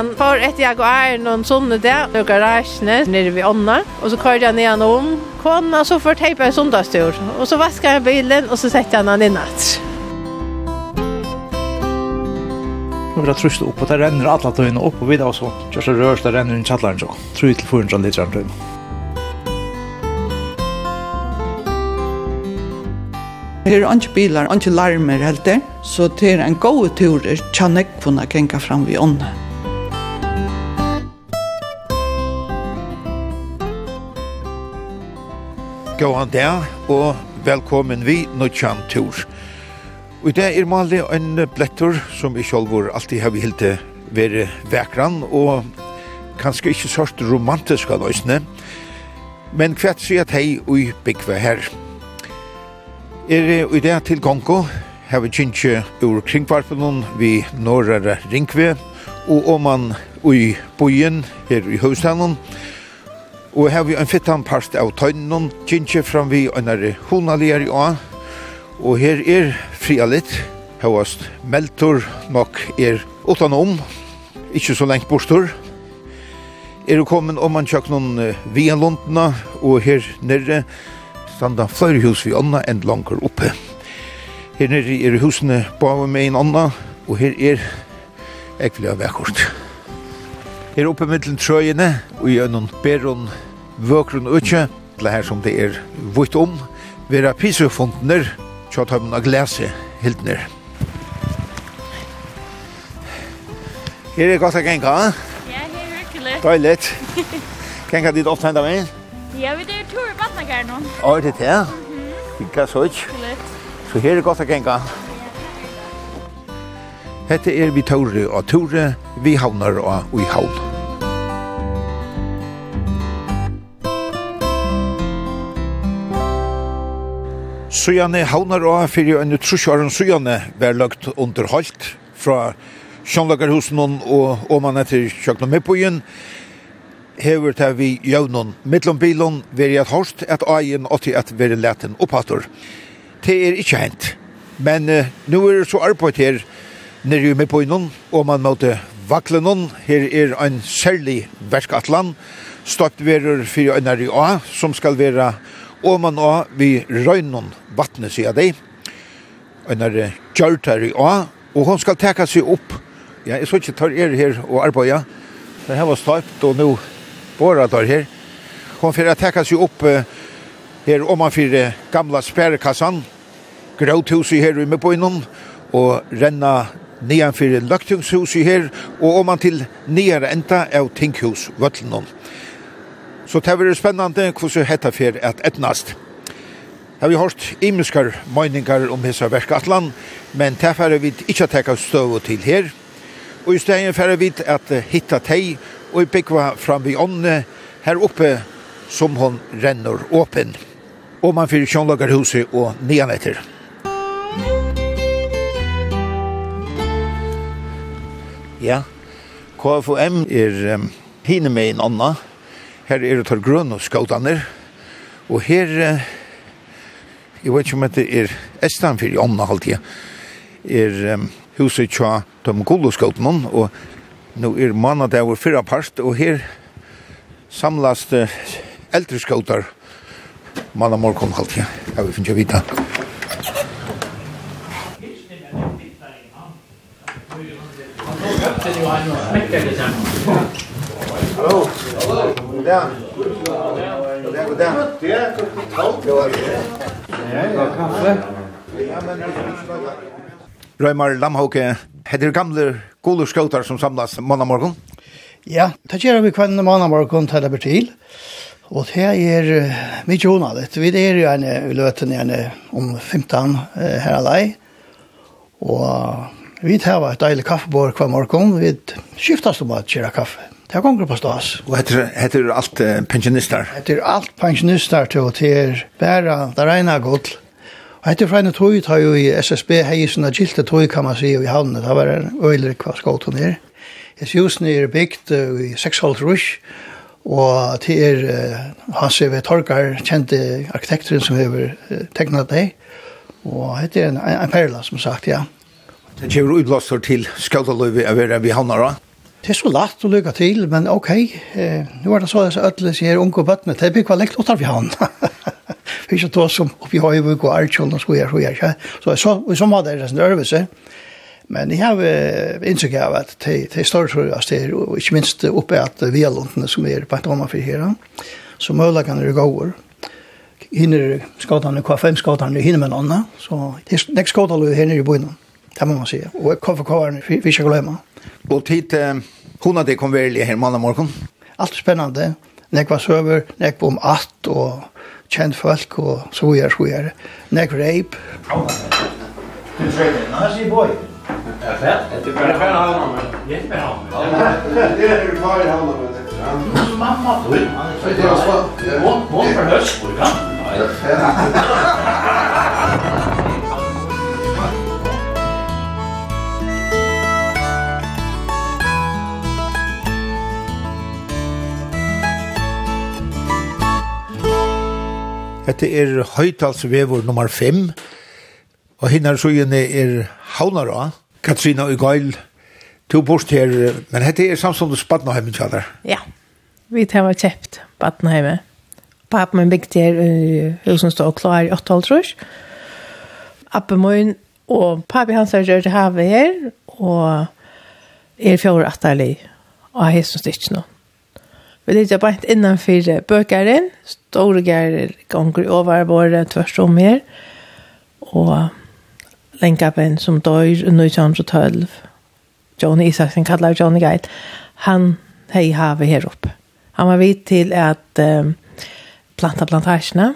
han får ett jag och är någon sån där i garagen nere vid ånda, och så kører jag ner han om. Kona så får tejpa en söndagstur och så vaskar han bilen, och så sätter han han i natt. Nu vill jag trusta upp och det renner alla tøyene upp och vidare och så. Jag så rörs det renner i kjallaren så. Tror till 400 liter av tøyene. Her er ikke bilar, ikke larmer helt der, så det er en god tur til kjannekvunna genga fram vi ånden. Gåan der, og velkommen vi, Nuttjan Tur. Og det er Mali en blettur som i sjolvor alltid har vi helt være vekran, og kanskje ikke sørst romantiska løsne, men kvett sier at hei ui byggve her. Er i dag til Gongo, har vi kjentje ur kringvarpen vi norrare ringve, og om man ui bojen her i høystanen, og Og her vi en fittan parst av tøynnen, kjentje fram vi øynare honalier i. Og her er fria litt, høyast meltor nok er utanom, ikkje så lengt bortor. Er du kommet om man tjøk noen via lundna, og her nere standa flere hus vi ånda enn langer oppe. Her nere er husene bave med en ånda, og her er ekvelig vekkort er oppe mittlen trøyene, og i øynene beron vøkron utje, til her som det er vutt om, vera pisøfondner, tjatøymen av glese hildner. Her er godt å genka, Ja, her er virkelig. Døylig. Genka dit ofte enda med? Ja, vi er tur i Batnakar nå. Å, er det det? Ikke så ikke. Så her er godt å genka. Hette er vi Tore og Tore, vi havnar og i havn. Sujane havnar og fyrir enn trusjaren Sujane var lagt underholdt fra Sjånlagerhusen og åman etter Kjøknum Mippbyen hever til vi jøvnun mittlom bilon veri at hårst at aien til at veri leten opphattor. Det er ikkje hent. Men uh, nu er det så arbeid her nere i Mippbyen og man måtte vaklenon. Her er ein særlig verkatlan, støpt verur fyrir øynari A, som skal vera oman A vi røynon vattne, sier dei. Øynari i A, og hon skal teka seg opp. Ja, jeg så ikke tar er her og arbeida. Det her var støpt, og nu båra tar her. Hon fyrir teka seg opp uh, her oman fyrir gamla sperrekassan, gråthuset her i Møpøynon, og renna nedanfyrir løgtingshuset her, og om man til nedre enda av tinghusvøtlen. Så det blir spennande hvordan hetta fer at etnast. Har vi hørt imiskar møyningar om hesa verkatlan, men det fer vi ikke teka støv til her. Og i stedet fer vi at hitta tei og byggva fram vi ånne her oppe som hon renner åpen. Og man fyrir kjånlagarhuset og nedanetter. Ja. KFUM er um, hine med en anna. Her er det tar grønne og. Og her, uh, jeg vet ikke om det er Estan for i anna halvtida, er um, huset tja de gode skåtanen, og nå er mannet vår fyra part, og her samlas det uh, eldre skåtar manna morgon halvtida. Jeg vil finne vita. Hallo. Hallo. God dag. God dag, god dag. Det er godt Ja, ja, kaffe. Ja, men... Røymar Lamhauke, heter gamle gode skjøtar som samlas måndag morgen? Ja, det gjør vi kvann måndag morgen til det blir til. Og det er mye honadet. Vi er jo en løten om 15 her alai. Og Vi tar et deilig kaffebord hver morgen. Vi skiftes om at kjøre kaffe. Det er gonger på stas. Og heter, heter alt uh, pensjonister? Heter alt pensjonister til å til bæra det regner godt. Og heter fra en tog tar jo i SSB hei sånne gilte tog kan man si i havnet. Det var en øyler hva skåten her. husen er bygd i 6,5 rush. Og til er hans E.V. Torgar, kjente arkitekturen som har tegnet det. Og heter en, en perla som sagt, ja. Det kommer utblåser til skjøteløyve av hver vi havnar da. Det er så lagt å lykke til, men ok, eh, nå er det så at alle sier unge og bøttene, det blir kvalikt åttar vi han. Vi er ikke tog som oppi høyvuk og artjålen og skojer, skojer, ikke? Så jeg så, så var det sånn øvelse. Men jeg har uh, inntrykk av at det er større tror jeg, det er ikke minst oppe at vi er låntene som er på et annet for her, så mølagene er gåer. Hinner skadene, hva fem skadene, hinner med noen. så det er nek skadene her nere i bøyene. Det må man si. Og KFK-en, vi skal vi, Og tid, glömma. Och tid, eh, veldig her, konverlig här morgen. Alt Allt Nek Näkva söver, näkva om att och känd folk och så gör så gör. Näkva rape. Du säger, när ser boy. Ja, det är bara för honom. men. är bara. Det är ju kvar i honom. Mamma, du. Det är så. Mont, mont för höst, du kan. Nej. Dette er høytalsvevor nummer 5, og hinner søgjene er Havnara, Katrina og Gail, to bort her, men dette er samståndes Badnaheimen kjallar. Ja, vi tar var kjept Badnaheimen. Pappa min bygde her i husen stod klar i 8,5 trus. Appe min og pappa hans har gjort havet her, og er fjord atterlig, og jeg har nå. ikke noe. Vi ligger bare innanfor bøkeren, store gærer ganger over våre tvers om her, og lenkapen som dør i 1912. Johnny Isaksen kallar Johnny Guide. Han hei havet her oppe. Han var vidt til at um, planta plantasjene,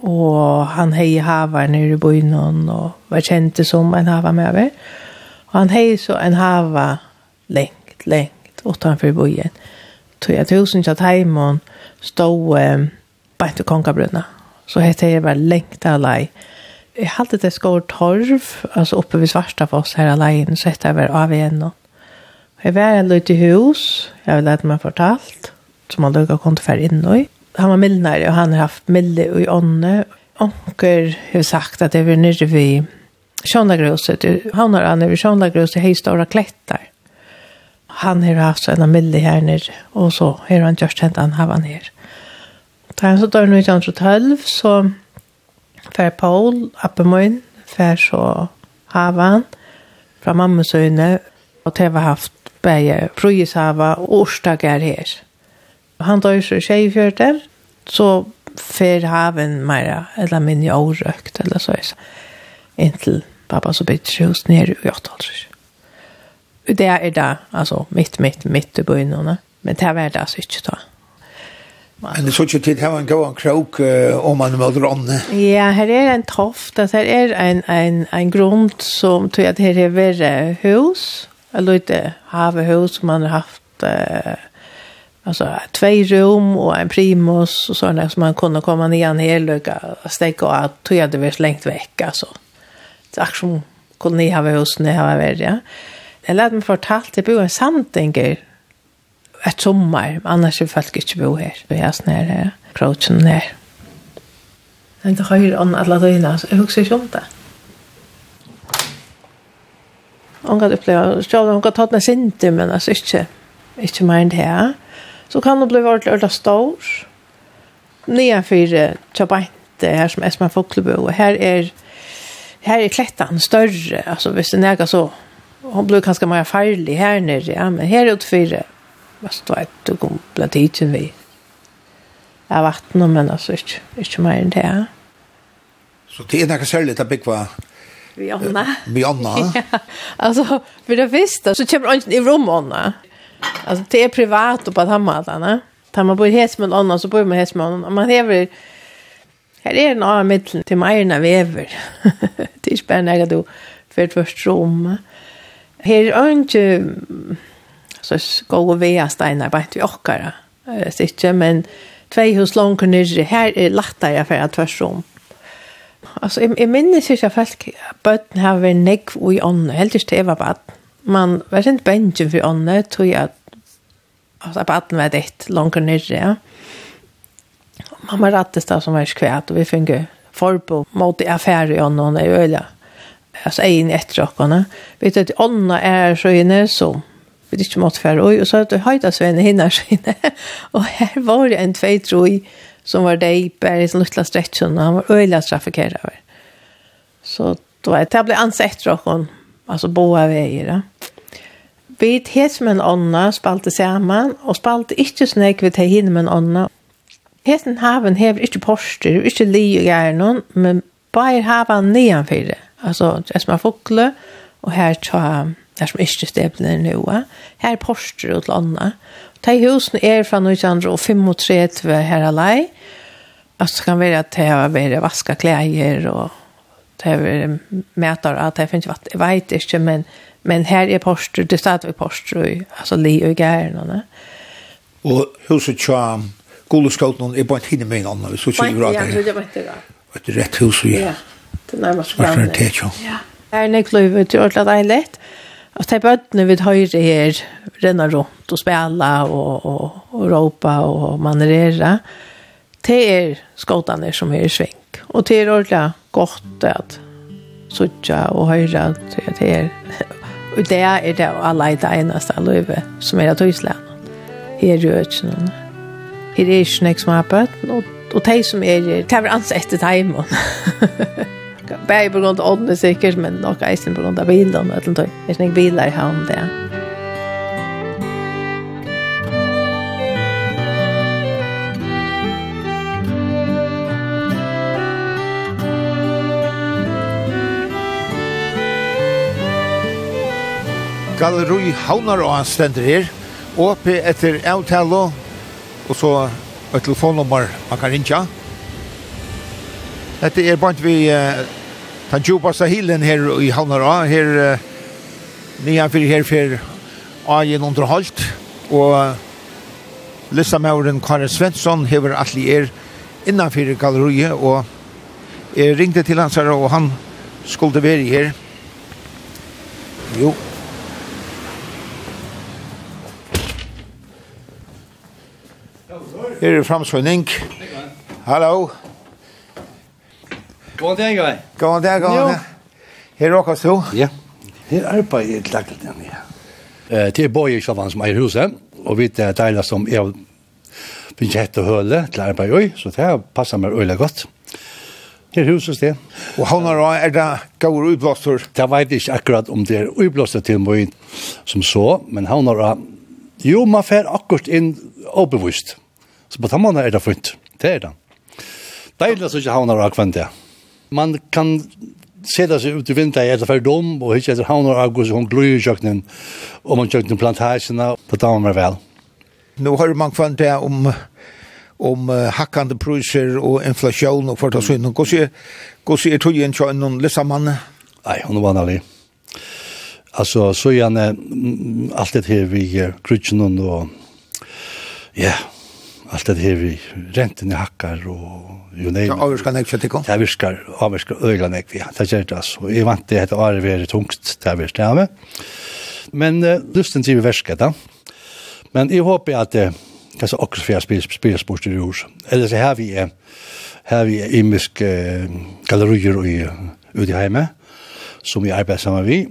og han hei havet nere i byen, og var kjent som en havet med over. Og han hei så en havet lengt, lengt, utenfor byen. Og tog jeg tusen til heim stod eh, bare til kongabrunna. Så hette jeg var lengt lei. Jeg hadde det skår torv, altså oppe ved Svartafoss her alene, så hette jeg bare av igjen. Jeg var en løyt i hus, jeg vil lete meg fortalt, som han lukket kom til ferd inn i. Han var mildnare, og han har haft milde i ånne. Onker har sagt at jeg var nere ved Sjøndagrøset. Han har han ved Sjøndagrøset, hei stora klettar han har haft en milde her nere, og så har han gjort hent han havan her. Da han så dør nu i 1912, så fer Paul, Appemøyen, fer så havan fra mammesøyne, og det har haft bæge frøyeshava og årsdager her. Han dør så tjejfjørter, så fer haven meira, eller minne årøkt, eller så er det. Inntil pappa så bytter hos nere i 8 det er det altså, mitt mitt mitt i början men det er det alltså inte då. Men det såg ju till här en gå en krok om man møter ånne. Ja, her er en toft, det her er en en en grunn som tror jag det här är värre hus. Eller lite havehus som man har haft uh, altså, två rum og en primus og sånne som man kunde komma ner her og stekke og at tror jag det var slängt vekk, altså. Det er akkurat som kunde ni ha hus ni har varit ja. Jeg lærte meg fortalt, jeg bor en samtinger et sommer, annars er folk ikke bo her. Vi er sånn her, kroatsen her. Jeg ikke høyre om alle døgnet, så jeg husker ikke om det. Hun kan oppleve, selv om hun kan ta den sinte, men altså ikke, ikke mer enn det her. Så kan hun bli ordentlig ordentlig stor. Nye fire tjabante her som Esma Foklebo, og her er, her er klettan større, altså hvis det er så, hon blev ganska mer farlig här nere, ja, men här ute för vad står det du kom blivit hit vi. Jag vatten men alltså inte, inte mer än det. Så det är något särskilt att bygga Bjonna. Bjonna. ja, alltså, för det första så kommer inte i rum Anna. Alltså, det är privat och på tammadarna. Tar man bor hes med anna så bor man hes med anna. Man lever Här är en av mittlen till Majorna Vever. det är spännande att du för ett först rum. Her er ikke så skål og vea steinar bare til åkere, sikkje, men tvei hos langt nyrre, her er lettere for at tvers om. Altså, jeg, jeg minnes ikke at folk, bøtten har vært negv og i ånden, helt ikke til jeg var bøtten. Man var ikke bøtten for ånden, tror jeg at altså, bøtten var ditt langt nyrre, ja. Mamma rattes da som var skvært, og vi finner forbo mot affærer i ånden, og det er jo øyelig alltså en efter och vet att Anna är så inne så vi det inte måste för oj och så att hajta Sven hinner skinne och här var det en två tror som var där på sån lilla och han var öjla trafikerad så då är det blir ansett och hon alltså boa vägar då vi hes med en ånda spalte samman och spalte inte snäck vi til hin med en ånda. Heten haven hever ikke poster, ikke li og gjernon, men bare haven nedanfyrre. Altså, det som är fåglar och här tar där som ikke stebler nu. Här porster och landa. Ta husen är från och andra och 5 och 3 här kan være at det har vært vaska klæger, og det har är mätar att det finns vatten. jeg vet ikke, men men her er porster, det er stadigvæk porster altså li och gärna. Og huset tjam Goloskotten er bare en hinne med en annan, så kör vi rakt. Ja, det var inte det. Ett rätt hus, ja. Det er nærmest brann. Det er jo. Ja. Her er nekkløyve til Ørtla Deilet. Og de bøttene vi høyre her renner rundt og spela og, og, og råpa og manerera. Det er skåtene som er i sving. Og det er ordentlig godt at suttja og høyre til det er. Og det er det alle i det eneste løyve som er at Tøysland. Her er jo ikke noen. Her er ikke noen som har bøtten, og, og de som er, det er ansett etter timen. Bæg på grunn av ånden sikkert, men nok eisen på grunn av bilen. Jeg tror ikke jeg biler i om det. Galleroi Havnar og han stender her. Åpe etter avtalo, og så et telefonnummer man kan rinja. Dette er bare vi Den djupaste hilen her i Havnara, her nedenfor her for Agen underholdt, og listamauren Karin Svensson hever atelier innanfor galleriet, og jeg ringte til hans her, og han skulle være her. Jo. Her er framsvunning. Hallo. Hallo. God dag, Guy. God dag, god dag. Her råkar du? Ja. Her arbeider jeg lagt den, ja. Eh, er Boje Kjallan som eier huset, og vi er deilig som er finnes hett og høle til arbeid i, så det passer meg øyelig godt. Her huset det. Og han har er det gaur utblåster? Det vet jeg ikke akkurat om det er utblåster til meg som så, men han har jo, man fer akkurat inn åbevost. Så på den måneden er det fint. Det er det. Deilig at ikke han har akkurat det. Ja man kan seta seg ut i vinter etter for dom, og ikke etter havn og august, og hun gløy i kjøkkenen, og man kjøkken plantasjene, på damen var vel. Nå har man kvann det om om uh, hakkande priser og inflation og fortsatt sånn. Hvordan er tog igjen til noen lissamann? Nei, hun var vanlig. Altså, så gjerne alt det her vi krutsen og ja, allt det här vi renten i hackar och ju nej. Ja, avskar näck kött ikon. Det avskar avskar ögla näck vi. Det gör det alltså. Jag vant det heter är det tungt där vi med. Men uh, lusten till värska då. Men jag hoppas att det kanske också för spel sport i hus. Eller så här vi är här vi är imisk gallerier i ute hemma som vi arbetar samman vi.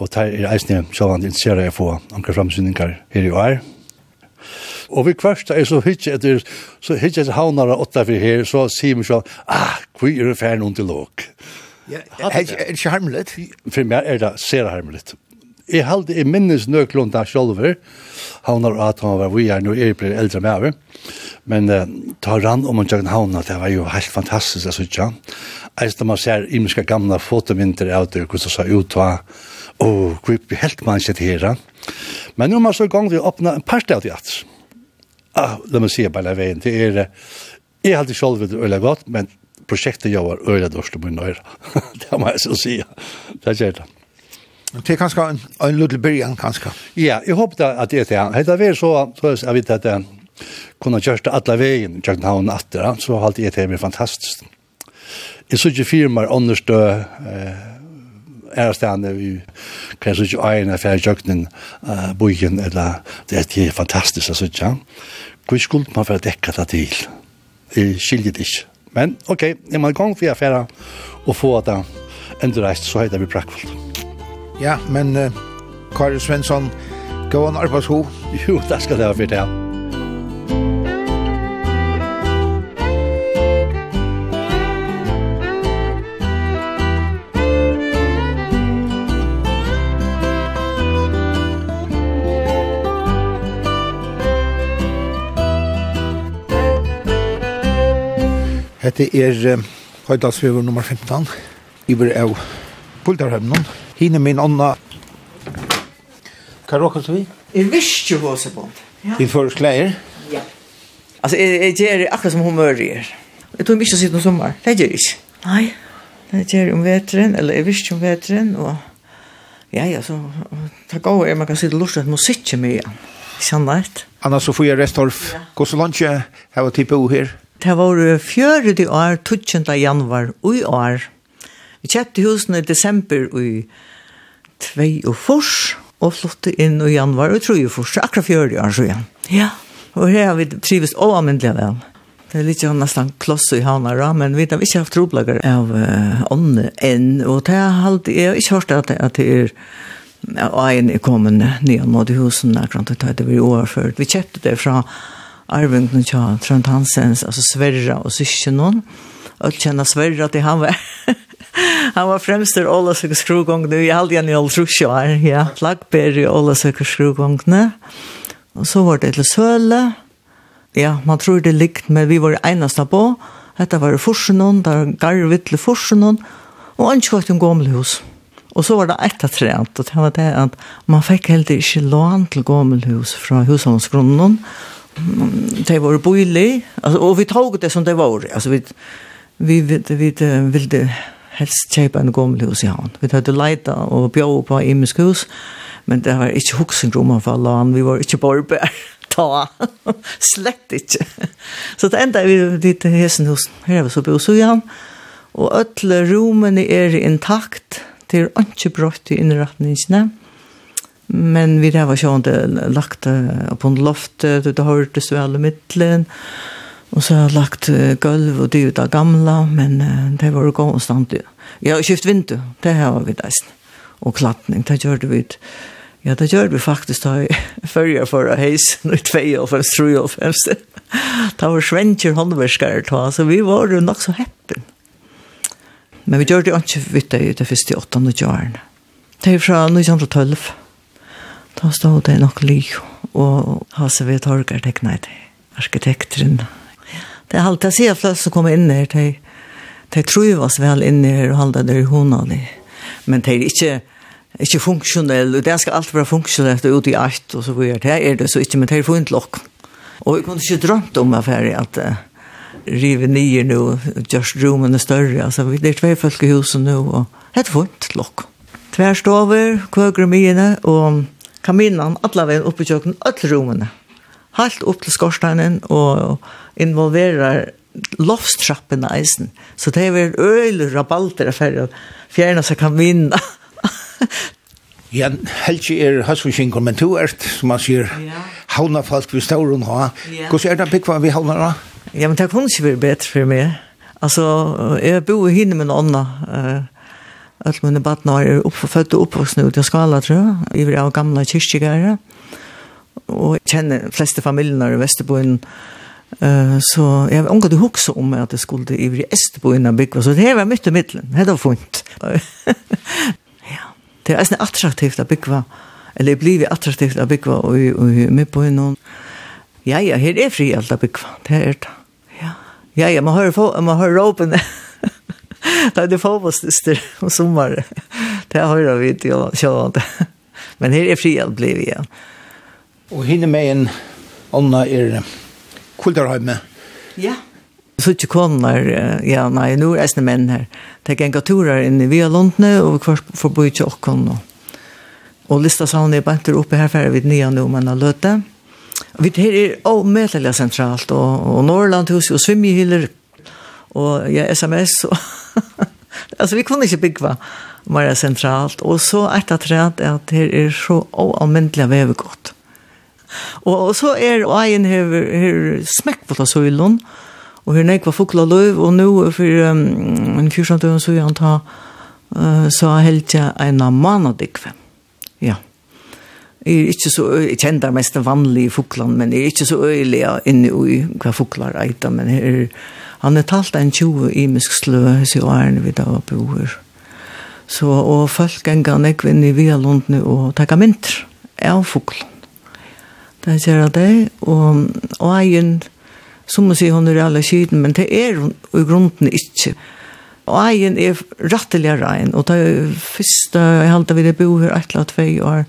Og der er eisne sjålande interesseret i å få ankre framsynningar her i år. Og vi kvørst er så hitje etter, så hitje etter havnar og åtta for her, så sier vi sånn, ah, hvor er det færre noen til låk? Ja, er det ikke harmelig? For meg er det ser harmelig. Jeg halde i minnes nøklunda sjolver, havnar at han var vi er nå, jeg blir eldre med over, men uh, ta rann om han tjøkken havna, det var jo helt fantastisk, jeg synes ikke. Eist da man ser imiske gamla fotominter av det, hvordan det sa ut, og oh, hvor helt man ikke til her. Men nå er man så i gang til å åpne en part av det ah, la meg si bare veien, det er, jeg har alltid selv det øyla godt, men prosjektet jeg var øyla dårst og min nøyre. det må jeg så si. Det er det. Det er kanskje en, en lille byrjan, kanskje. Ja, jeg håper det at det er det. Det er så, så jeg vet at jeg kunne kjørte alle veien i København atter, så har alltid det er det fantastisk. Jeg synes ikke firmaer understå eh, er stedene vi kan sitte øyne for jøkken uh, bogen, eller det er fantastisk så sitte. Hvor skulle man for å dekke det til? Jeg skiljer det ikke. Men ok, jeg må i gang for å gjøre og få det endreist, så heter vi prakkfullt. Ja, men uh, Kari Svensson, gå an arbeidsho. Jo, det skal det være for det. Hette er Høydalsfjøver nummer 15. Iber av Bultarhøvnen. Hine min ånda. Hva råkast vi? Jeg visste jo håsebånd. på. Din først klær? Ja. Altså, jeg, jeg gjør akkurat som humør gjør. Jeg tror ikke å sitte noen sommer. Det gjør jeg ikke. Nei. Det gjør jeg om vetren, eller jeg visste om vetren, og ja, ja, så det går er man kan sitte lort at musikk er mye. Ikke sant? Anna Sofia Restorff, ja. hvordan lunch har du type her? det var fjøret i år, 12. januar, og i år. Vi kjøpte husene i desember i 2 og fors, og flyttet inn i januar, og tror jeg fors, akkurat fjøret i år, så igjen. Ja, og her har vi trives overmyndelig vel. Det er litt jo nesten kloss i havnara, men vi har ikke haft troblager av uh, ånden enn, og det har alltid, jeg har ikke hørt at, det, at det er Ja, og en er kommet ned mot husene, akkurat det var overført. Vi kjøpte det fra arvingen tja, Trond Hansens, altså Sverra og syskjennom. Og kjenner Sverra til han var han var fremst Ola Søkker Skrugong nu, Jeg halde igjen i alle trusjøer, ja. Lagberg i alle søker skrugongene. Og så var det til Søle. Ja, man tror det likt, men vi var eneste på. Hette var det der garvet til Forsenån. Og han kjøkte en gammel hus. Og så var det etter trent, og det var det at man fikk helt ikke lån til gammel hus fra husholdsgrunnen. Og det var boilig, alltså og vi tog det som det var, altså vi, vi, vi, vi ville helst kjøpe en gammel hus i han. Vi hadde leita og bjør på imisk hus, men det var ikke huksen om han for vi var ikke borber ta, slett ikke. Så det enda vi dit hesen hos, her er vi så bo så i havn, og alle rommene er intakt, det er ikke brått i innretningene, Men vi har sjån det lagt på en loft, det hørtes vi i midtelen, og så har lagt gulv og det av gamla, men det var jo konstant. Ja, skift vindu, det har vi deisen. Og klattning, det gjør det vi ut. Ja, det gjør vi faktisk da i førje for å heise, nå i 2,5, 3,5. Det var svenskjer håndverskere så vi var jo nok så heppen. Men vi gjør det ikke vidt det i det første åttende og Det er fra 1912. Da stod det nok ly, og Hase V. Torger teknet det, arkitekteren. Det er alltid jeg sier flest som kommer inn her, de, de tror oss vel inn her og holder det i hona. Men de er ikke, ikke funksjonelle, og det skal alltid være funksjonelt og ute i alt, og så videre. Det er det så ikke, men de er funnet lokk. Og vi kunne ikke drømt om affæret at uh, rive nye nå, just rommene større. Altså, det er tve folk i huset nå, og det er funnet lokk. Tverstover, kvøgrumiene, og kaminan allaveg upp i kjøkken, alle rommene. Helt opp til skorsteinen og involverer loftstrappen eisen. Så det er vel øyler rabalter for å fjerne seg kamina. Ja, helgi er høstforsinker, men to er, som man sier, ja. folk vi står rundt ha. Hvordan er det bygget vi havner da? Ja, men det kunne ikke være bedre for meg. Altså, jeg bor hinne med noen annen. Alt mine badna er opp, født og oppvoksne ut i skala, tror jeg. Iver av gamle kyrkjegare. Og jeg kjenner fleste familiene i Vesterboen. Uh, så jeg har omgått å huske om at jeg skulle i Esterboen av bygge. Så det var mye til middelen. Det var funnet. ja. Det er nesten attraktivt å bygge. Eller det blir attraktivt å bygge i, i midtboen. Ja, ja, her er fri alt å bygge. Det er det. Ja, ja, man hører, man hører åpne. Nej, det får oss det om sommar. Det har jag vet jag så inte. Men här är fri att bli igen. Och hinner med en Anna är Kulderheim. Ja. Så ikke kommer, ja, nei, nå er det menn her. Det er en gaturer inne i Via Lundene, og hver bo ikke åkken nå. Og lista sa hun er bare oppe her, for jeg vet nye nå, men jeg løte. Vi her er avmedelig sentralt, og, og Norrland hos, og svimmehyller, og ja, sms, og alltså vi kunde inte bygga mer centralt och så ett att träd att det är så oavmändliga vävegott. Och, och så är ejen här, här smäck på ta solen och hur nekva fukla löv och nu för um, en fyrsamtön så jag antar uh, så har helt jag en man och dikve. Ja. Jeg er ikke så, jeg kjenner mest den vanlige fuklen, men jeg er ikke så øyelig inne i hva fukler eiter, men her er han er talt en 20 imisk slø i årene vi da bor. Så, og folk ganger nekve inn i via lundene og takker mynter av fuglen. Det ser jeg det, og, og egen, som man sier, hun er alle skiden, men det er hun i grunden ikke. Og egen er rattelig rein, og det er første, jeg halte vi det bo her et eller tvei år,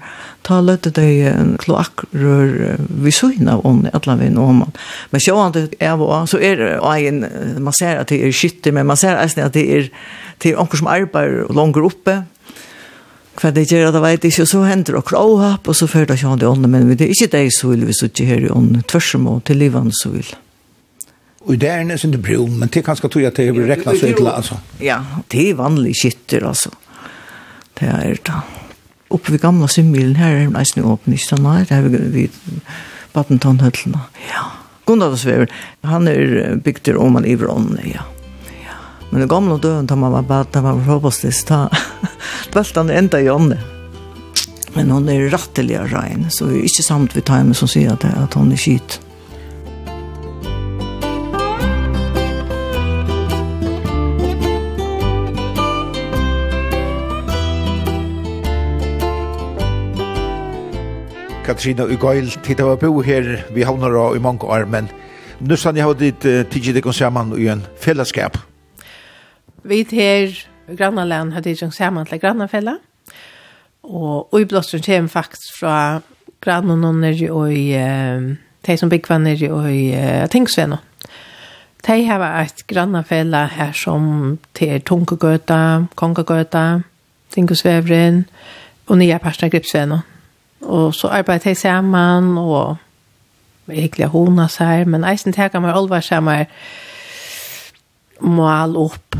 ta løtte det en kloakrør vi søgna om ånden, et eller annet om man. Men så er og så er egen, man ser at det er skytter, men man ser at det er, det er onker som arbeider langer oppe, hva det gjør, det vet ikke, og så hender det åhapp, og så fører det ikke sjående det men det er ikke det så vil vi sitte her i ånden, tvørsom og til livende så vil. Och där är nästan inte bro, men det kanske tror tog att det blir räknas så illa alltså. Ja, det är vanlig skytter alltså. Det är det. Uppe vid gamla simmilen här är det nästan öppnistan här, är vi vid Battentonhöllena. Ja. Gunnarsvever, han är byggd om man i Vrånne, ja. Men det gamla døden tar man var bara att man hoppas det ta han enda i ånden. Men hon är ratteliga rein, så vi är inte samt vid timen som säger att, att hon är skit. Katrina og Gail, tid av bo her, vi havner og i mange år, men nå sann jeg har ditt uh, tidsi deg sammen i en fellesskap. Vi her, grannalen, har tidsi sammen til grannafella, og i blåstren kommer faktisk fra grannan og nere og i, de som byggva nere og i uh, Tingsvenno. De har et grannafella her som til Tunkegøta, Kongegøta, Tingsvevren, og nye parten av Og så arbeidde jeg sammen, og egentlig hona seg, men eisen teka meg alvor sammen mål opp,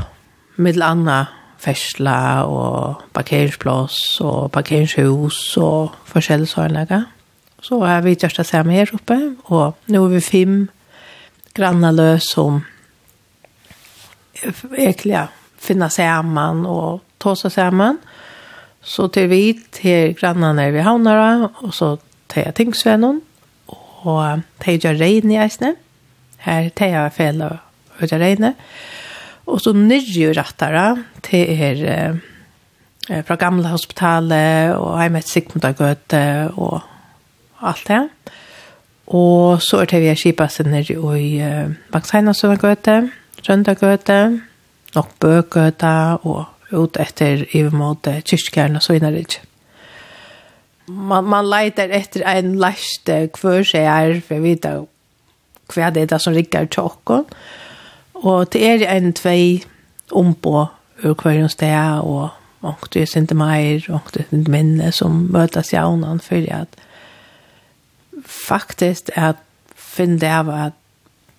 med andre fersla og parkeringsplass og parkeringshus og forskjellige sånne. Så har vi gjort det samme her oppe, og nå er vi fem grannaløs som egentlig finner sammen og tar seg sammen. Og Så til vi til grannene vi havner, og så til jeg tingsvennen, og til jeg regn i eisene. Her til jeg fel og til regn. Og så nyrje rattere til er eh, fra gamle hospitalet, og jeg med Sigmund og Gøte og alt det. Og så er det vi er kjipa seg nere i uh, Bangsheina som er eh, Vaksheina Søvengøte, Røndagøte, Nokbøgøte, og ut etter i mot kyrkjærn så innan det Man, man leiter etter en leste hver seg er, for jeg vet hva det er det som rikker til åkken. Og det er en tvei ombå ur hver sted, og og det er sinte meir, ångte jeg sinte minne, som møtes jaunan for at faktisk at finn det av at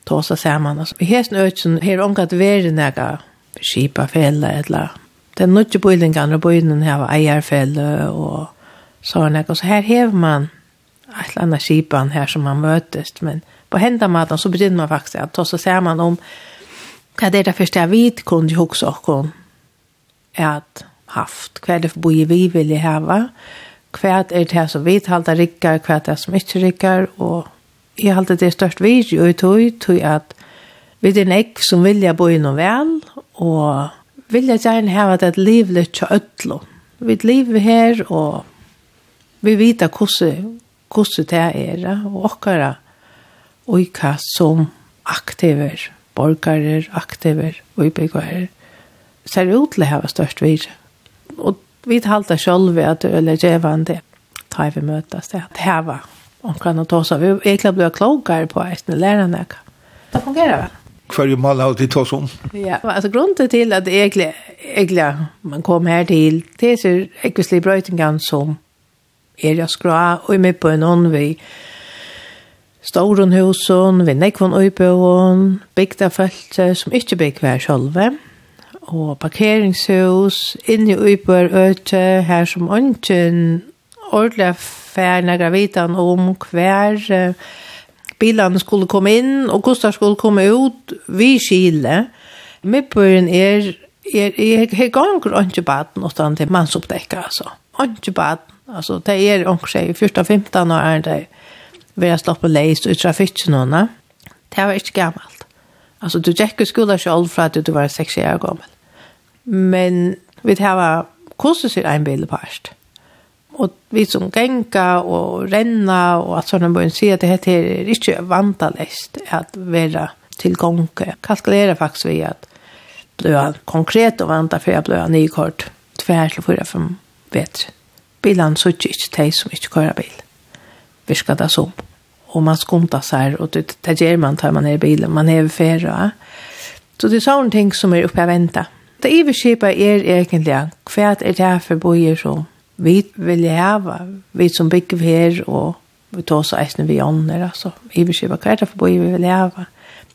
tåsa saman. Vi har snøtjen, her ångat veri nega skipa fela eller den nødje bøylingen og bøylen her eierfelle og sånn. Og så her hever man et eller annet skipan her som man møtes. Men på hendene maten så begynner man faktisk at så ser man om hva det er det første jeg vet kunne jeg også og er at haft. Hva er det for bøy vi vil jeg heve? Hva er det her som vi talte rikker? Hva er det som ikke rikker? Og jeg halte det størst vi i tog, tog at vi er nekk som vilja bøy noe vel, og vil jeg gjerne ha hava det litt til ødlo. Vi lever her, og vi vet hvordan, hvordan det er, og okkara hva som aktiver, borgere, aktiver, og byggere, ser ut til å ha størst vir. Og vi talte selv at det er gjevende, tar vi møtes, det at det var omkring å ta seg. vi er egentlig ble klokere på eisne lærerne. Det fungerer vel kvar ju mal alltid tas om. Ja, alltså grunden till at egentligen egentligen man kom her til, det är så ekvislig brötingen som er jag skra, og er med på en ånd vi Storenhusen, vi nekvån bygda bygdafelter som ikke bygg hver sjølve, og parkeringshus, inni i øybøer her som ønsken ordentlig færne gravitan om hver uh, bilene skulle komme inn, og Gustav skulle komme ut, vi skile. Midtbøyen er, er, er, er ganger ikke baden, og det til mannsoppdekket, altså. Ikke baden, altså, det er omkring 14-15 år er det, vi har slått på leis og i trafikken henne. Det var ikke gammelt. Altså, du gikk i skolen selv fra at du var 6 år gammel. Men vi tar hva, hvordan ser en bil på hvert? Och vi som genka och renna och att sånne bøyen se at det här är inte vantaläst att vara tillgånga. Kalkulera faktiskt vi att bli konkret och vanta för jeg ble nykort tvær til fyra fem vet. Bilen så ikke ikke de som ikke kører bil. Vi ska det som. Og man skumtar seg og det, det gjør man tar man er i bilen. Man är färre. Så det är sånne ting som är uppe att vänta. Det överskipar er egentligen. hva är det her för bojer som vi vil hava, vi som bygger her, og vi tar oss eisne vi ånder, altså, i beskriva hva er det for boi vi vil hava.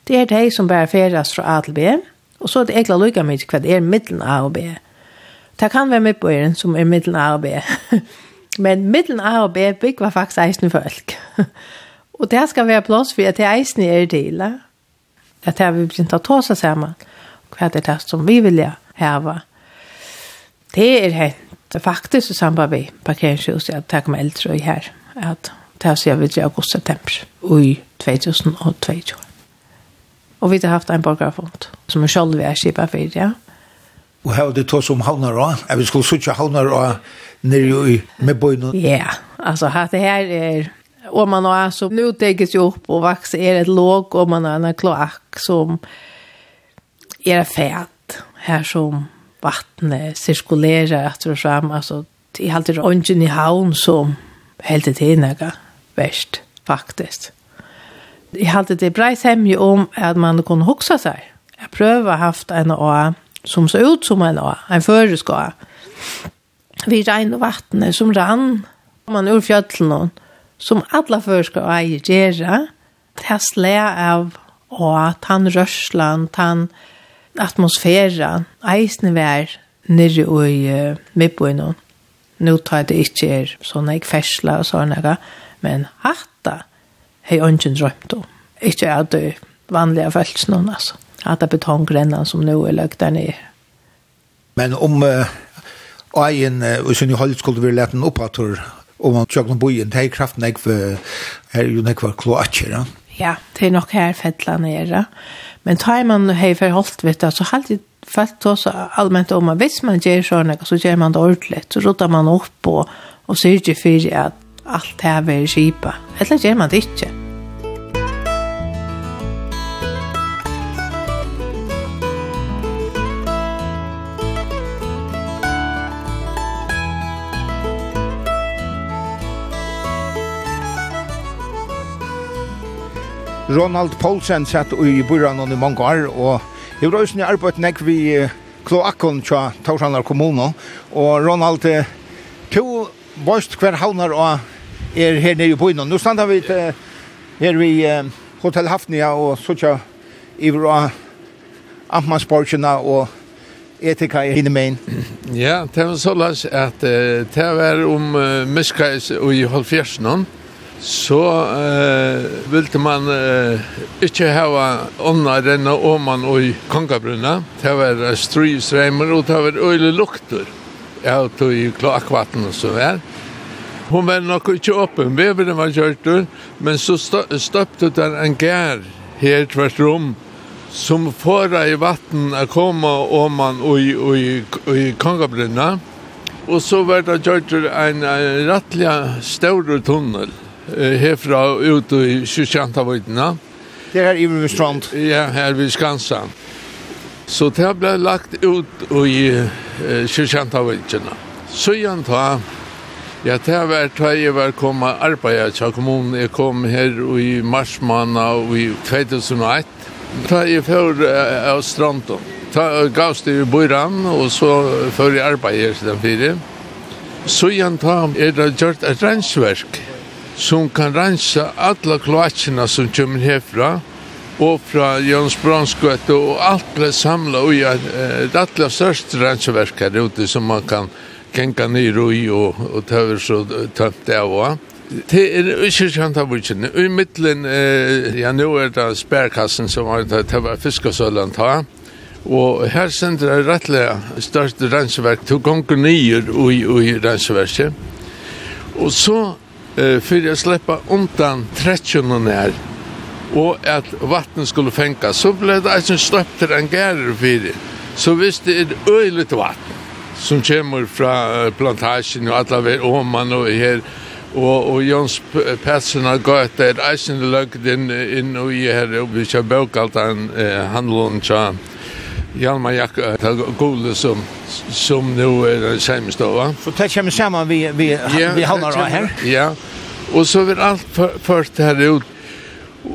Det er de som bærer feras fra A til B, og så er det egentlig lukket mye hva det er middelen A og B. Det kan være midtbøyren som er middelen A og B, men middelen A og B bygger faktisk eisne folk. og det skal være plass for at det eisne er til, at det er vi blir å ta seg sammen, hva er det som vi vil hava. Det er hent faktisk i samband med parkeringshus, at det med eldre og her, at det har sier vi til august september i 2022. Og vi har haft en borgerfond som er selv vi er skipet for, ja. Og her er det to som havner også jeg vil skulle sitte havner også nere i medbøyene. Ja, altså det her er om man har så nu täcks jo opp og vax er det låg og man har en kloak som er fæt her som vattnet cirkulera efter och fram. Alltså, i allt det ången i havn som helt det är något värst, faktiskt. I allt det är bra sämje om att man kan huxa sig. Jag prövar haft en å som så ut som en å, en föreska. Vi regn och vattnet som rann. Man ur fjöllen som alla förska och äger gera. Det här slä av å, tann rörslan, tann atmosfæra eisne vær nirri i uh, midbøyna. Nå tar det ikke er sånne jeg fersla og sånne jeg, men hatta hei ønsken drømt om. Ikke er det vanlige følelsen hon, altså. Hatta betonggrennan som nå er løgt der nere. Men om uh, egen uh, og sin i holdet skulle vi lete en oppator, om man tjøkken bojen, det er kraften jeg for her er jo nekvar kloatjer, ja? Ja, det er nok her fettla nere. Ja Men tar man hei för hållt vet du så har fast då også allmänt om at hvis man gjør sånn, så gjør man det ordentlig, så rotar man opp og, og ser ikke for at alt här är skipa. Eller gjør man det inte. Ronald Paulsen satt i byrån i mange år, og jeg har også arbeidt nek vi kloakken til Torsanar kommune, og Ronald, to bøst hver havner og er her nere i byen, nå standa vi her vi Hotel Hafnia og så i bra Amtmannsborgene og etika i henne mein. Ja, det var så langt at det var om uh, miskais i halvfjersen, så eh, ville man eh, ikke hava ånda denne åman og i kongabrunna. Det var strysreimer og det var øyne lukter. Jeg tog i kloakvatten og så vel. Hon var nok ikke åpen, veveren var kjørtur, men så støpte den en gær her tvert rom som fåra i vatten å koma åman og i, og i, og i kongabrunna. Og så var det kjørtur en, en rettelig større tunnel herfra ut i Sjøkjantavøytene. Det er her i Strand? Ja, her ved Skansa. Så det ble lagt ut i eh, Kyrkjantavøytene. Så igjen ta, ja, det var da jeg var kommet arbeidet til kommunen. Jeg kom her i marsmåned i 2001. Da jeg før eh, av Stranden. Ta gavst det i Bøyran, og så før jeg arbeidet til den fire. Så igjen ta, er det gjort et rensverk som kan rensa alla kloakerna som kommer herfra og fra Jons Bronskvett og alt ble samla og ja, det er alle største renseverk her ute som man kan genka nyr i og, og tøver så tømt det av. Det er ikke kjent av utkjenne. I midtelen, eh, ja, nå er det spærkassen som har tøver fiskasølen ta. Og her sender jeg rettelig største renseverk, to gonger nyer i, i renseverket. Og så eh, för att släppa undan trätchen och när och att vattnet skulle fänka så blev det alltså släppt till en gärder för det. Så visst det är öjligt vatten som kommer från plantagen och alla vi åman och här og og Jons Petsen har gått der eisen løgden inn og i her og vi skal bøkaltan eh, handlon tja Hjalmar Jack till Gole som som nu är den sämsta va. Så det kommer samman vi vi ja, vi hamnar här. Ja. Och så vill allt för, först här ut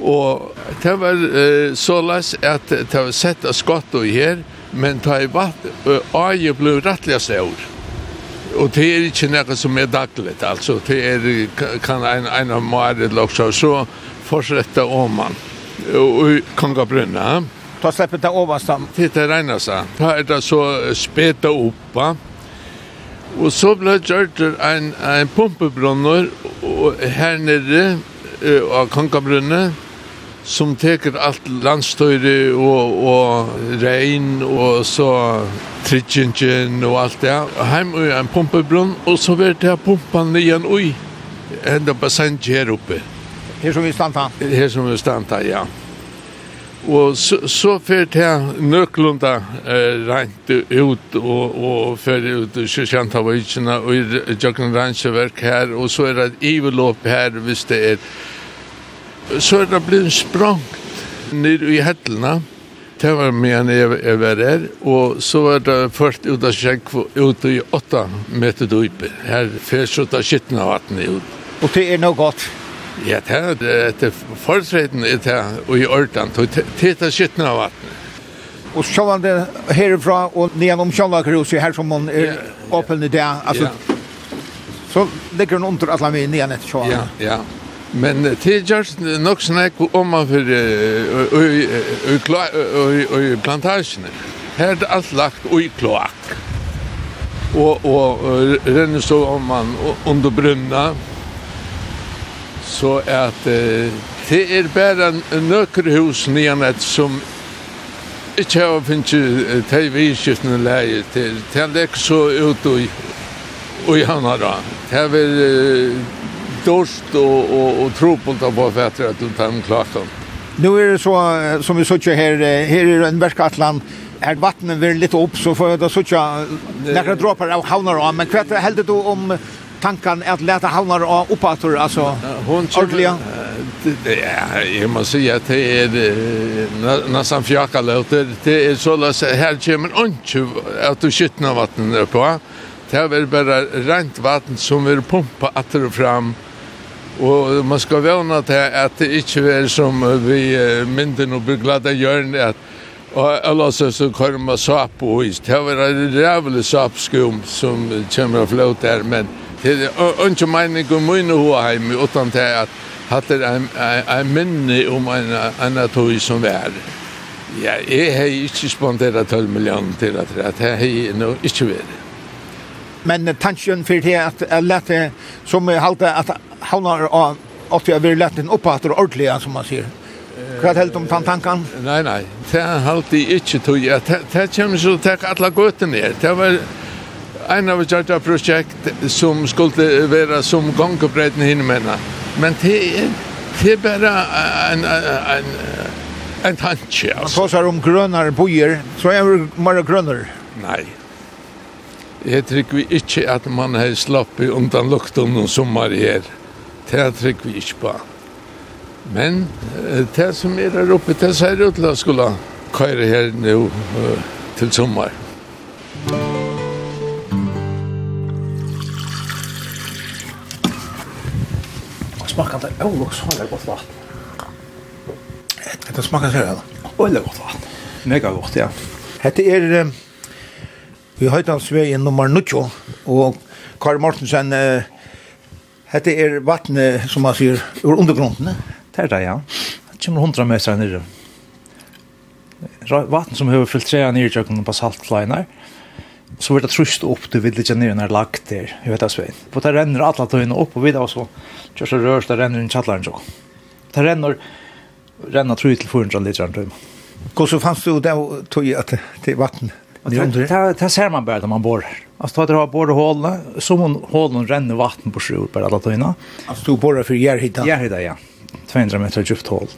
och det var eh, så läs att det var sett sätta skott och här men ta i vatt aj blev rättliga stor. Och det är inte något som är dagligt alltså det är kan en en av mer också så fortsätta om man och, och Kongabrunna. Mm ta släppet det överst. Det är regnar så. Ta är det så speta va. Och så blev gjort en, en pumpebrunnor och här nere av Konkabrunnet som teker allt landstøyre og, og regn og så trittjentjen og alt det. Heim og en pumpebrunn, og så var det pumpan nian ui. Enda bassant her oppe. Her som vi stanta? Her som vi stanta, ja. Og så, så fyrt jeg nøklunda eh, rent ut og, og fyrir ut i Kyrkjantavøyina og i Jøkken Ransjeverk her, og så er det et ivelåp her hvis det er. Så er det blitt sprangt ned i hettelna det var medan jeg, jeg var her, og så var det først ut av skjenk ut i åtta meter dype. Her fyrt så da av vattnet ut. Og det er noe godt. Ja, det er det fortreden i det og i Ørtan, det er skitten av vattnet. Og så var det herifra og nedenom Kjallakrus, her som man er åpen i det, altså, så ligger den under alle mye neden etter Kjallan. Ja, ja. Men det er just nok snakk om man for i plantasjene. Her er det alt lagt i kloak. Og, og renner så om man under brunna, Så at eh, det er bare nøkker hus nyanett som ikke har finnet til vidskiftene leie til. Det er ikke så ut og, og gjerne da. Det er vel eh, dorst og, og, og tropult av hva fætter at du tar en klart om. Nu er det så som vi sitter her, her er en verkatland, er vattnet vil litt opp, så får jeg da såg jag några droppar av havnar men kvätt hälde du om tankan att lätta havnar och uppator alltså hon ordliga? Ja jag måste säga att det är nästan fjaka låter det är så läs här kommer inte att du skitna vatten på. Det är bara rent vatten som vi pumpar att det fram. Og man skal vana til at det ikke er som vi mynden og byggladda gjørn at Og alla så kommer man sap og is. Det var en rævlig sapskum som kommer att flöta där men Det är inte mening om min hemma utan det är att hatt er en en minne om en annan tog som vær. Ja, jeg har ikke sponderat 12 millioner til at det har jeg nå ikke vært. Men tanken for det at jeg lette, som jeg halte at han har at jeg vil lette en opphatter ordentlig, som man sier. Hva er helt om den tanken? Nei, nei, det halte jeg ikke tog. Det kommer så til alle gåter ned. Det var en av ett prosjekt som skulle være som gångbredden hinner mena. Men det er, det er bare en en en tanke. Alltså. Man tar om grønner bojer, så er det mer grønner. Nei. Jeg tror vi ikke at man har slappit undan lukten om sommer her. Det tror vi ikke på. Men det som er der oppe, det ser ut til å skulle køre her nå till sommar. Musik smakar det ålok så har gott vatten. Det smakar så här. Ålok gott vatten. Mega gott, ja. Hette er vi har hans vägen nummer 9 och Karl Mortensen hette er vattnet som man ser ur undergrunden. Det är det, ja. Det kommer hundra meter nere. Vatten som har filtrerat ner i kjøkkenen på saltflyene så vart det trust upp det vill jag ner när lagt där. Jag vet alltså. På det renner alla tøyene upp och vidare så. Kör så rörs det renner i chatlaren så. Det renner renner tror till 400 liter rum. hur så fanns du då tog att det vatten. Det det ser man bara när man bor. Alltså det har både hål som hon hålen ränner vatten på sjön på alla tøyene. Alltså du borrar för järhita. Järhita ja. 200 meter djupt hål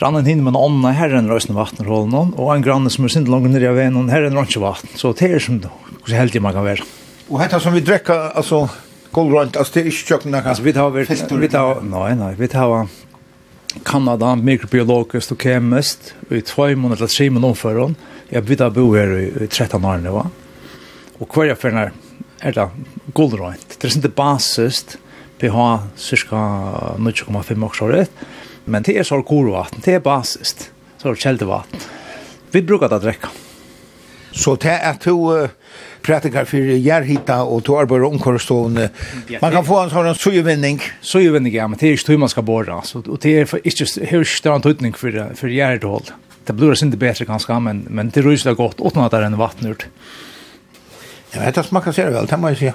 grannen hinner med en annen herren røysene vattenrollen, og en granne som er sint langt nere av veien, her herren røsne vatten. Så det er som hvordan heldig man kan være. Og dette som vi drekker, altså, kolgrønt, altså, det er ikke kjøkken der. Altså, vi tar vært, vi tar, nei, nei, vi tar Kanada, mikrobiologisk og kemist, i tvei måneder til tre måneder omfører hun. Jeg begynte å bo her i, i 13 år nå, og hver jeg finner er det gullrønt. Det er ikke basist, pH cirka 0,5 år rett, Men det er så korvatten, det er basist. Så er kjeldevatten. Vi brukar det å drekke. Så det er to uh, pratikar för järhitta och tog arbete omkorrestående. Man kan få en sånn sujuvinning. Sujuvinning, ja, men det er ikke hur man skal borra. Så, och det är inte hur större tøytning for, for järhåll. Det blir ikke bedre ganske, men, men det ryser godt uten at det er en vatten ut. Ja, men det smakar sig vel, det må jeg si.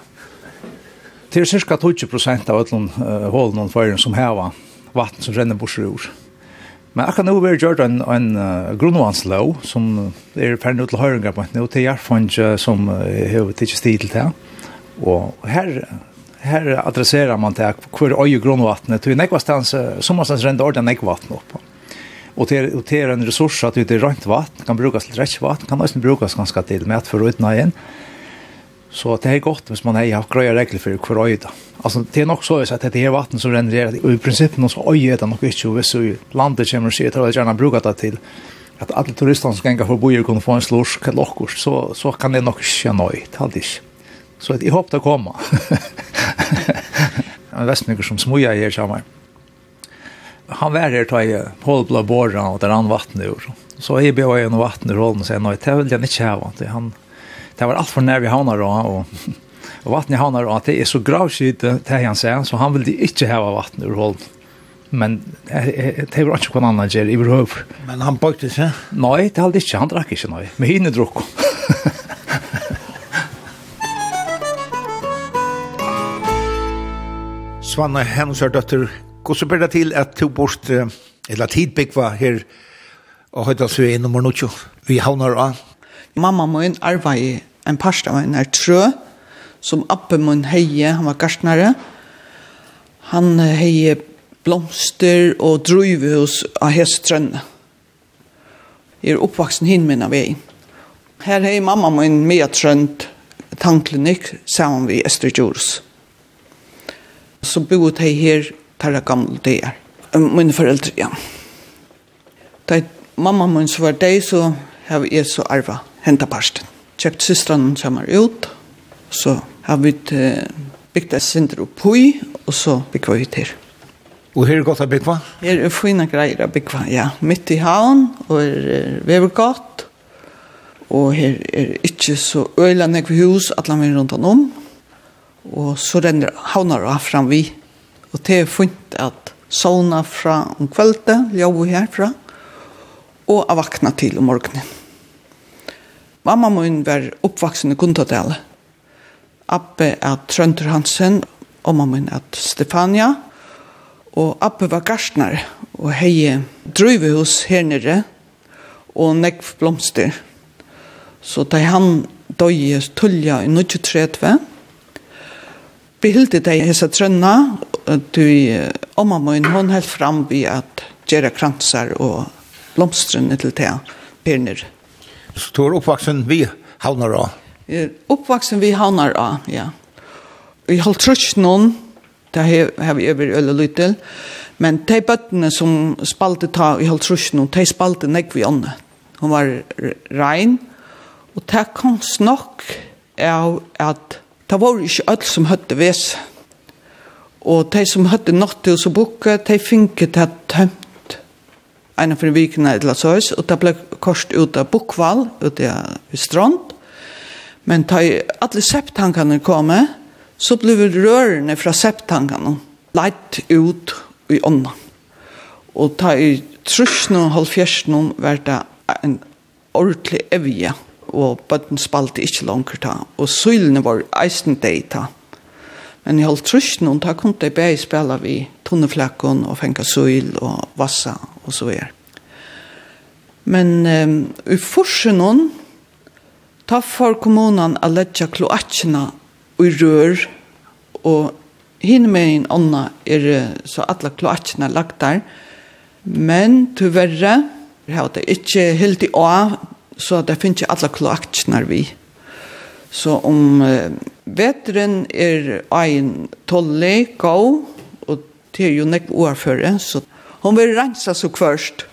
Det er cirka 20 prosent av alla hålen och fören som hävar vatten som renner bort ur. Men akkurat nå har vi gjort en, en uh, grunnvannslov som er ferdig til høyringer på nå, til Gjerfond som har uh, tidligst tid til det. Og her, her adresserer man til hver øye grunnvattnet, til nekvastans, sommerstans renner ordentlig nekvattnet opp. Og til, og til en ressurs at det er rønt vatten, kan brukes til rettvatten, kan også brukes ganske til med for å utnå igjen. Så det er godt hvis man har grejer regler for för øye öjda. Altså, det er nok så at det er vatten som renner det Og i princip någon så öjda det nok ikke. Og hvis vi landet kommer og sier, att jeg gjerne bruker det til at alle turister som ganger for förbi kunne få en slorsk eller okkurs, så så kan det nok ikke nog inte nöj ikke. Så att i hopp det komma. en västnycker som smuja her sammen. Han var her här tar jag hållblå borra och där han vattnet ur. Så jag bjöd noe vatten ur hållen og sier, nei, det vil jeg ikke ha. Han det var allt för när vi havnar då och och vattnet havnar att det är så gravskit det han säger så han vill inte ha vatten ur håll. Men det var inte någon annan gel i behov. Men han bakte sig. Nej, det hade inte han drack inte nej. Men hinner druck. Svanna Hensar dotter, går så det til at du bort, eller tidbygva her, og høyda så i nummer 20, vi havnar av mamma min arbeidde en parst av en er trø, som appen min heie, han var gartnare. Han heie blomster og drøyvehus av hestrønne. Jeg er oppvaksen hin min av veien. Her heie mamma min med trønt tanklinikk sammen vi Esther Djurs. Så boet hei her tarra gamle der. Mine foreldre, ja. Da mamma min så var deg, så har jeg så arvet henta parsten. Kjøpt systran kommer ut, så har vi bygd et synder opp hui, og så bygd vi til. Og her er godt å bygge? Her er fina greier å bygge, ja. Midt i havn, og her er vever godt, og her er ikke så øyla nekve hus, alle vi rundt om, og så renner havnar av fram vi. Og det er funnet at sovna fra om kveldet, ljøver herfra, og avvakna til om morgenen. Mamma min var oppvaksen i Gundadale. Abbe er Trønder Hansen, og mamma min er Stefania. Og Abbe var garstner, og hei drøyvehus her nere, og nekv blomster. Så da han døye tullja i 1930, behilde dei hese trønna, og mamma min, hon held fram vi at gjerra kransar og blomstrene til det her nere. Så du er oppvaksen vi havner av? Oppvaksen vi havner av, ja. Vi har trøst noen, det har vi over øl og lytel, men de bøttene som spalte ta i har trøst noen, de spalte nek vi ånne. Hun var rein, og det kom snakk av at det var ikke alt som høtte vese. Og de som høtte nått til oss og bukke, de finket det tømt en för vikna ett lasås og det ble kort ut av bokval ut av strand. Men da alle septankene kom, så blev rörerna fra septankene leit ut i ånda. Og da i trusna og halvfjärsten var det en ordentlig evige, og bøtten spalte ikke langt da, og sylene var eisen deg da. Men i holdt trusht noen, da kunne jeg bare spille vi tunneflakken og fengt søl og vassa og så videre. Men um, i forsen noen, ta for kommunen å legge kloakkene i rør, og hinne med en ånda er så alle kloakkene lagt der. Men tyverre, vi har det ikke helt i å, så det finnes ikke alle kloakkene vi. Så om... Uh, Vetren er ein tolle, gau, og det er jo nekk årføre, så hon vil rensa så først.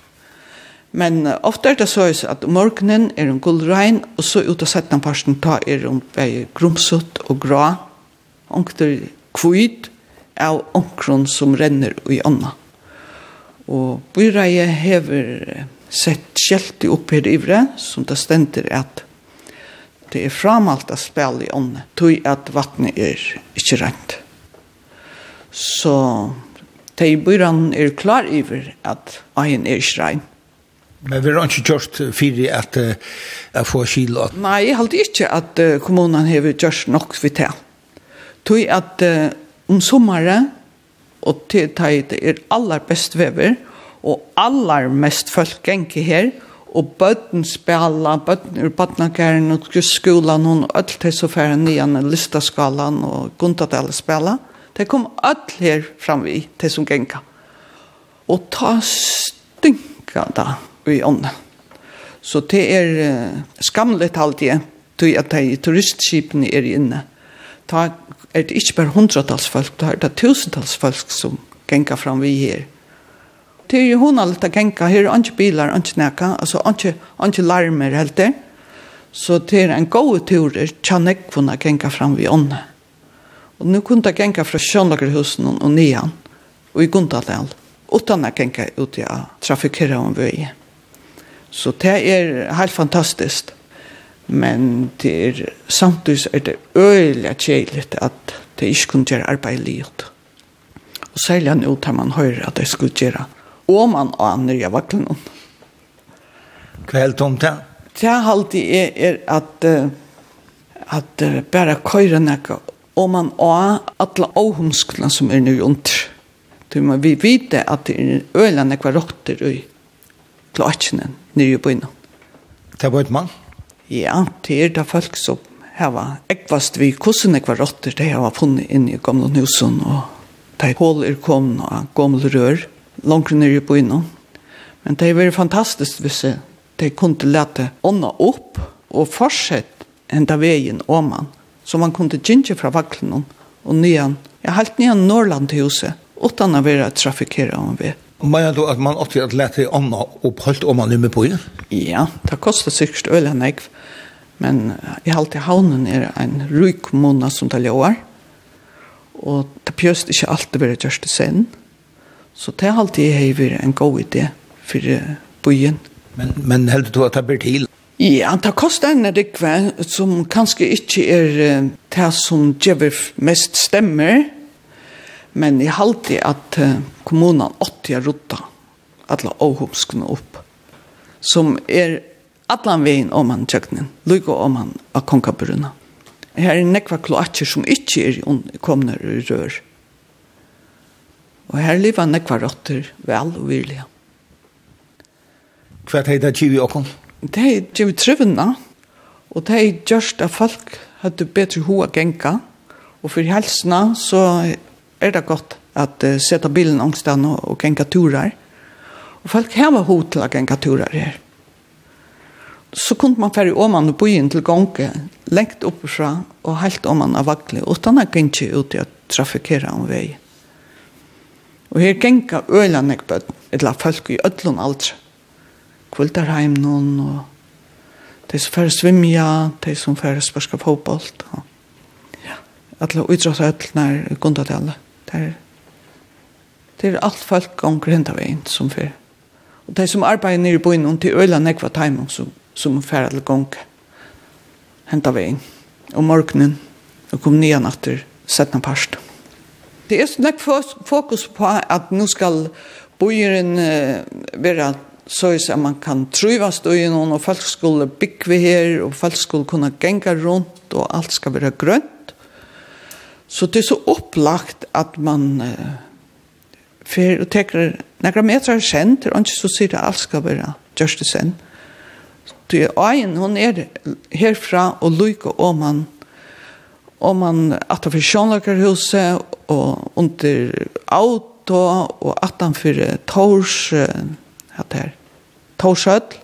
Men ofte er det så at morgenen er en gullrein, og så ut av setten parsten ta er hun bare grumsutt og grå, onkter kvitt av onkron som renner i ånda. Og byreie hever sett skjelti opp her ivre, som det stender at det er framalt å spille i ånden, tog at vattnet er ikke rent. Så de byran er klar over at ånden er ikke rent. Men vi har ikke gjort for at jeg får kilo. Nei, jeg halte ikke at kommunen har gjort nok for det. Tog at om sommeren, og til det er aller best vever, og aller mest folk genker her, og og bøtten spela, bøtten ur badnakæren og skolan, hun öll til så færre en listaskalan og Guntadale spela. Det kom öll her framvi til som genka. Og ta stinka da i ånda. Så det er uh, skamlet alltid, tog at de turistskipene er inne. Ta er det ikke bare hundratals folk, det er det tusentals folk som genka framvi her. Det är ju hon allt å gänka. her er ikke bilar, ikke näka. Alltså ikke, ikke larmer helt der. Så det är en god tur är tjanek kunna fram vid ånne. Och nu kunde jeg gänka fra Sjønlagerhusen och nian. Och i Gundadal, Utan å gänka ut i trafikera om vi. Så det är helt fantastiskt. Men det är samtidig är det øyelig tjejligt att det inte kunde arbeid i livet. Och særlig nå tar man höra att det skulle göra og man aner jeg var andre Hva er det om det? Det er alltid er er at, uh, at uh, bare køyre nekka, og man aner alle åhomsklene som er nu under. Det må vi vite at det er ølene hva råkter i klakjene nere på innan. Det var et mann? Ja, det er det folk som har ekvast vi kussen ekvar rotter det har funnet inn i gamle husen og de hål er kommet og gamle rør langt nere på innan. Men det var fantastiskt hvis de kunne lete ånda opp og fortsette enda veien åman. Så man kunne gynne fra vaklen og nyan. Jeg helt nyan Norrland til huset, utan å være trafikere om vi. Mener du at man alltid at lete ånda oppholdt om man nummer på innan? Ja, det kostet sikkert øl enn jeg. Men jeg halte havnen er en ryk måned som det ljøer. Og det pjøst ikke alltid være gjørst sen. Så det er alltid jeg har en god idé for byen. Men, men heldig du at det blir til? Ja, det koster en rikve som kanskje ikke er det som gjør mest stemmer, men jeg halte at kommunen 80 har rutta alle åhomskene opp, som er allan veien om han tjøkkenen, lykke om han av konkabrunna. Her er nekva kloatjer som ikke er kommet i rør. Og her lever nekva rotter vel og virlige. Hva er det givet åkken? Det er Kiwi trivna, og det er gjørst at folk hadde bedre hoa genka, og for helsene så er det godt at uh, sette bilen ångstan og, og genka turer. Og folk har ho til å genka turer her. Så kunne man færre åman og bojen til gonge, lengt oppifra og helt åman av vagle, utan at genka ut i å trafikere om veien. Og her genka øyla nekbød, bøtt, etla folk i öllun aldri. Kvöldarheim noen, og de som færre svimja, de som færre spørska fotbollt. Ja. Alla utråta öllnar i Gundadale. Det er, det er alt folk omkring hinda veien som fyr. Og de som arbeider nere i byen, og til øyla nekva som, som færre til gonga. Henta veien. Og morgenen, og kom nian atter, setna parst. Ja det er nok fokus på at nu skal bojeren være så at man kan trivas i noen, og folk skulle bygge her, og folk skulle kunne genga rundt, og alt skal være grønt. Så det er så opplagt at man uh, fer og teker några meter kjent, og ikke så sier det alt skal være det sen. Det er egen, hun er herfra og lykke om man og man atta for Sjønlakerhuset og under auto og atta for Tors hatt her Torshøll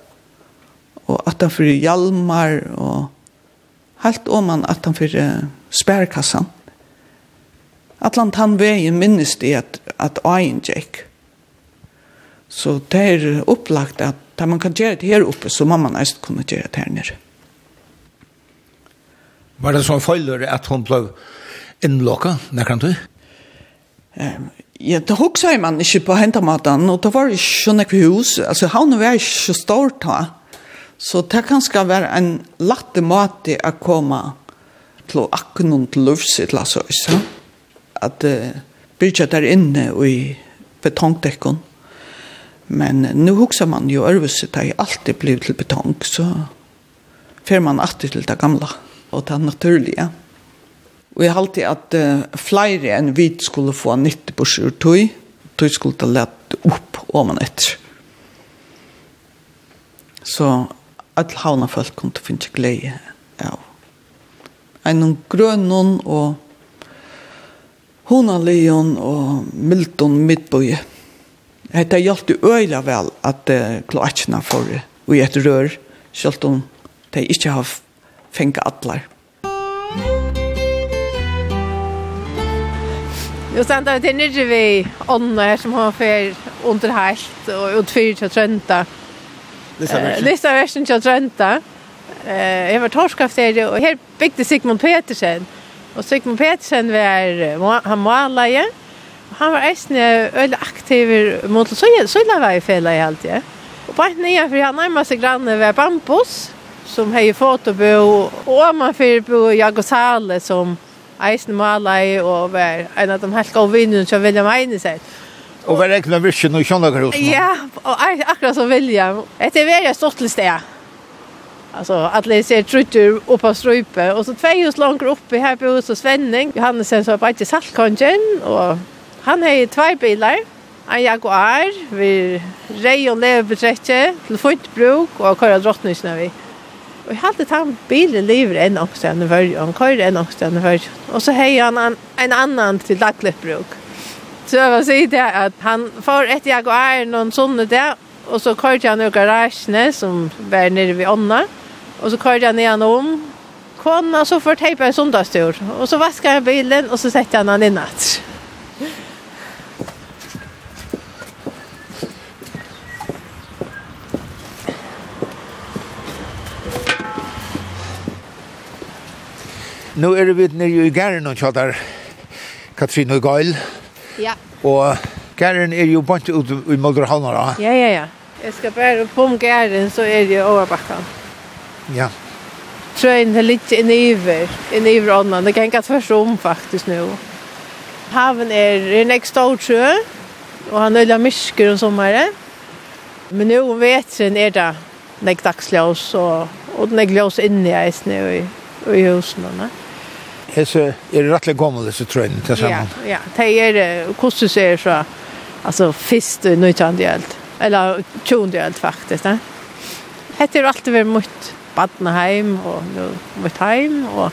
og atta for Hjalmar og helt om man atta for Spærkassan Atlant han veien minnes det at, at Ayn Jake Så det er opplagt at da man kan gjøre det her oppe, så må man nesten kunne gjøre det her nere. Var det sånn feiler at hun ble innlokka, nekker du? Um, ja, det hoksa man ikke på hentamaten, og det var ikke sånn ekve hus, altså han var ikke så stor ta, så det kan skal være en latte mat å komme til akkurat til løvse til oss, ja? at uh, bygge der inne og i betongdekken. Men nu hoksa man jo ærvise, det er alltid blivet til betong, så fer man alltid til det gamle. Ja og det naturlige. Og jeg halte at uh, flere enn vi skulle få nytte på sjur tøy, tøy skulle ta lett opp om man etter. Så at havna folk kom til å finne glede av. En grønn og honalion og milton midtbøye. Det hjalp jo øyla vel at uh, kloakkene får og i et rør, selv om de ikke har fänga allar. Jo, sen där det nere vi Anna som har för under helt och utfyr til Trønta. Lista versen til Trønta. Eh, jag var torskaft där och her byggde Sigmund Petersen. Och Sigmund Petersen var han malaje. Han var äsne öl aktiv mot så så la i alt, ja. Og Och på nye, för han närmar sig granne var Bambus, som hei fotobo, og man fyrir bo i Jagosale som eisen malai og var en av de helt gode vinnene som William Einesen. Og var det ikke noe virkelig noe? Ja, og akkurat som William. Etter vi er et stort sted. Altså, att ser trutter upp av strupe Og så tvei hus långt uppe her på hos Svenning. Johannesen så bare inte saltkongen og han har tvei två bilar. En Jaguar, vi rei og leve betrekje, til funtbruk og kora drottningsnøy. Og jeg hadde tatt bilen lever enn ångstene i og han kører enn ångstene i. Og så har han en, en annan til daglig bruk. Så jeg vil si det at han får etter jeg og er noen sånne der, og så kører han i garasjene som var nere ved ånda, og så kører han igjen om, kona, og så får teipa en sundagstur. Og så vasker han bilen, og så setter han han inn etter. Nu er vi nere i gæren og tjatar Katrin og Gail. Ja. Og gæren er jo bant ut i Mulderhallen då. Ja, ja, ja. Jeg skal bare på Gären så er det ju överbacken. Ja. Trøyen er litt inn i över, inne i över Det kan inte tvärs om faktisk nu. Haven er en extra trø, og han ölla mysker om sommaren. Men nu vet jeg er det og og och nägdagsljós inne i snö i, i husene. Hese er rettelig gammel disse trøyene til sammen. Ja, ja. Det er hvordan du ser fist altså, fyrst og nøytjandhjelt, eller tjondhjelt faktisk. Ne? Hette er alltid vært mot Badenheim og nu, mot heim, og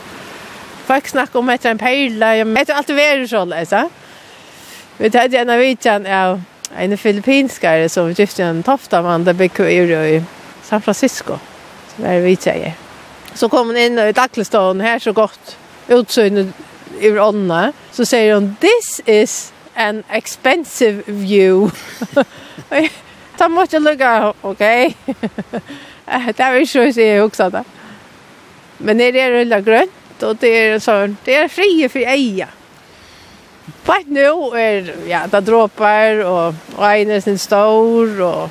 folk snakker om etter en perle, men det er alltid vært så, altså. Vi tar det en av vidtjen av en filippinskare som gifte en toftamann der bygde i San Francisco, som er vidtjen Så kom hon inn i daglestånden här så gott utsyn i ånda, så säger hon, this is an expensive view. Ta måste jag lugga, okej? Det är ju så att jag också. Men det är rulla grönt och det är så, det är fri för eja. På ett nu är, ja, det droppar och, och en är sin stor och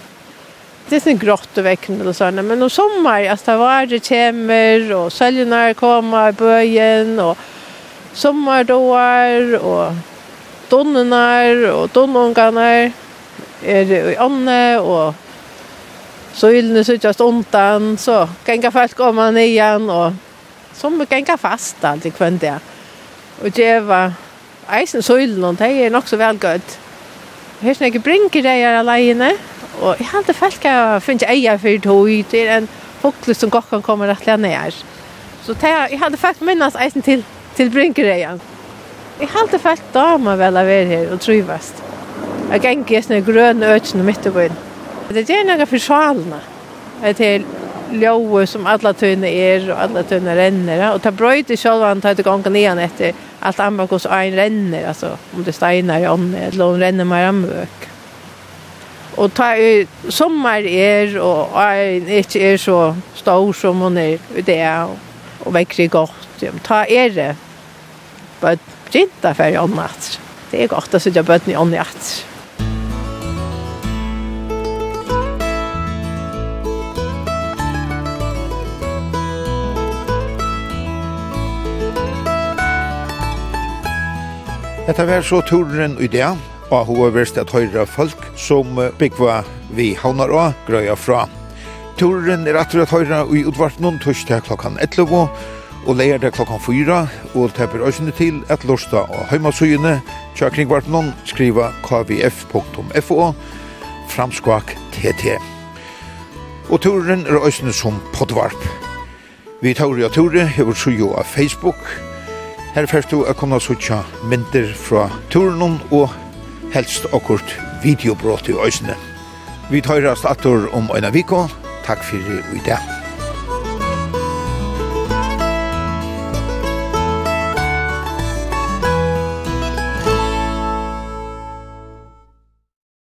det är sån grått och väckande eller såna men om sommar alltså det var det kämmer och säljarna kommer i böjen och sommardåar och donnernar och donnungarna är det i ånne och så illne så just ontan så gänga folk om man igen och som gänga fast alltid i kvant där och det var eisen så illne och det är nog så väl gött Här snackar brinker det här alene. Mm. Og jeg hadde felt folk jeg finner eia for tog, det er en folklig som godt kan komme rett lenge her. Så jeg hadde felt minnes eisen til, til Brinkereien. Jeg hadde folk damer vel av er her og trivast. Jeg gikk i sånne grønne økene midt i byen. Det er noe for sjalene. Det er ljøve som alle tøyene er og alle tøyene renner. Og ta brøyt i sjalene tar til gangen igjen etter alt annet hos en renner, altså om det steiner i ånden, eller om renner med ramøk. Og ta i sommer er, og øyn ikke er så stor som hun er i det, og, og vekker godt. Ja, ta er det. bare brinta for i ånden. Det er godt å sitte bøtten i ånden at. Dette var så turen i det og hun har vært at høyre folk som byggva vi havnar og grøya fra. Turen er atter at høyre i utvart noen torsdag klokkan 11 og leier det klokkan 4 og tepper øsene til et lorsta og heimasøyene tja noen skriva kvf.fo framskvak tt. Og turen er øsene som poddvarp Vi tar og ture hever sujo av Facebook. Her først du er kunna suttja myndir fra turen og helst okkurt videobrot i øysene. Vi tøyrast atur om øyna viko. Takk fyrir i dag.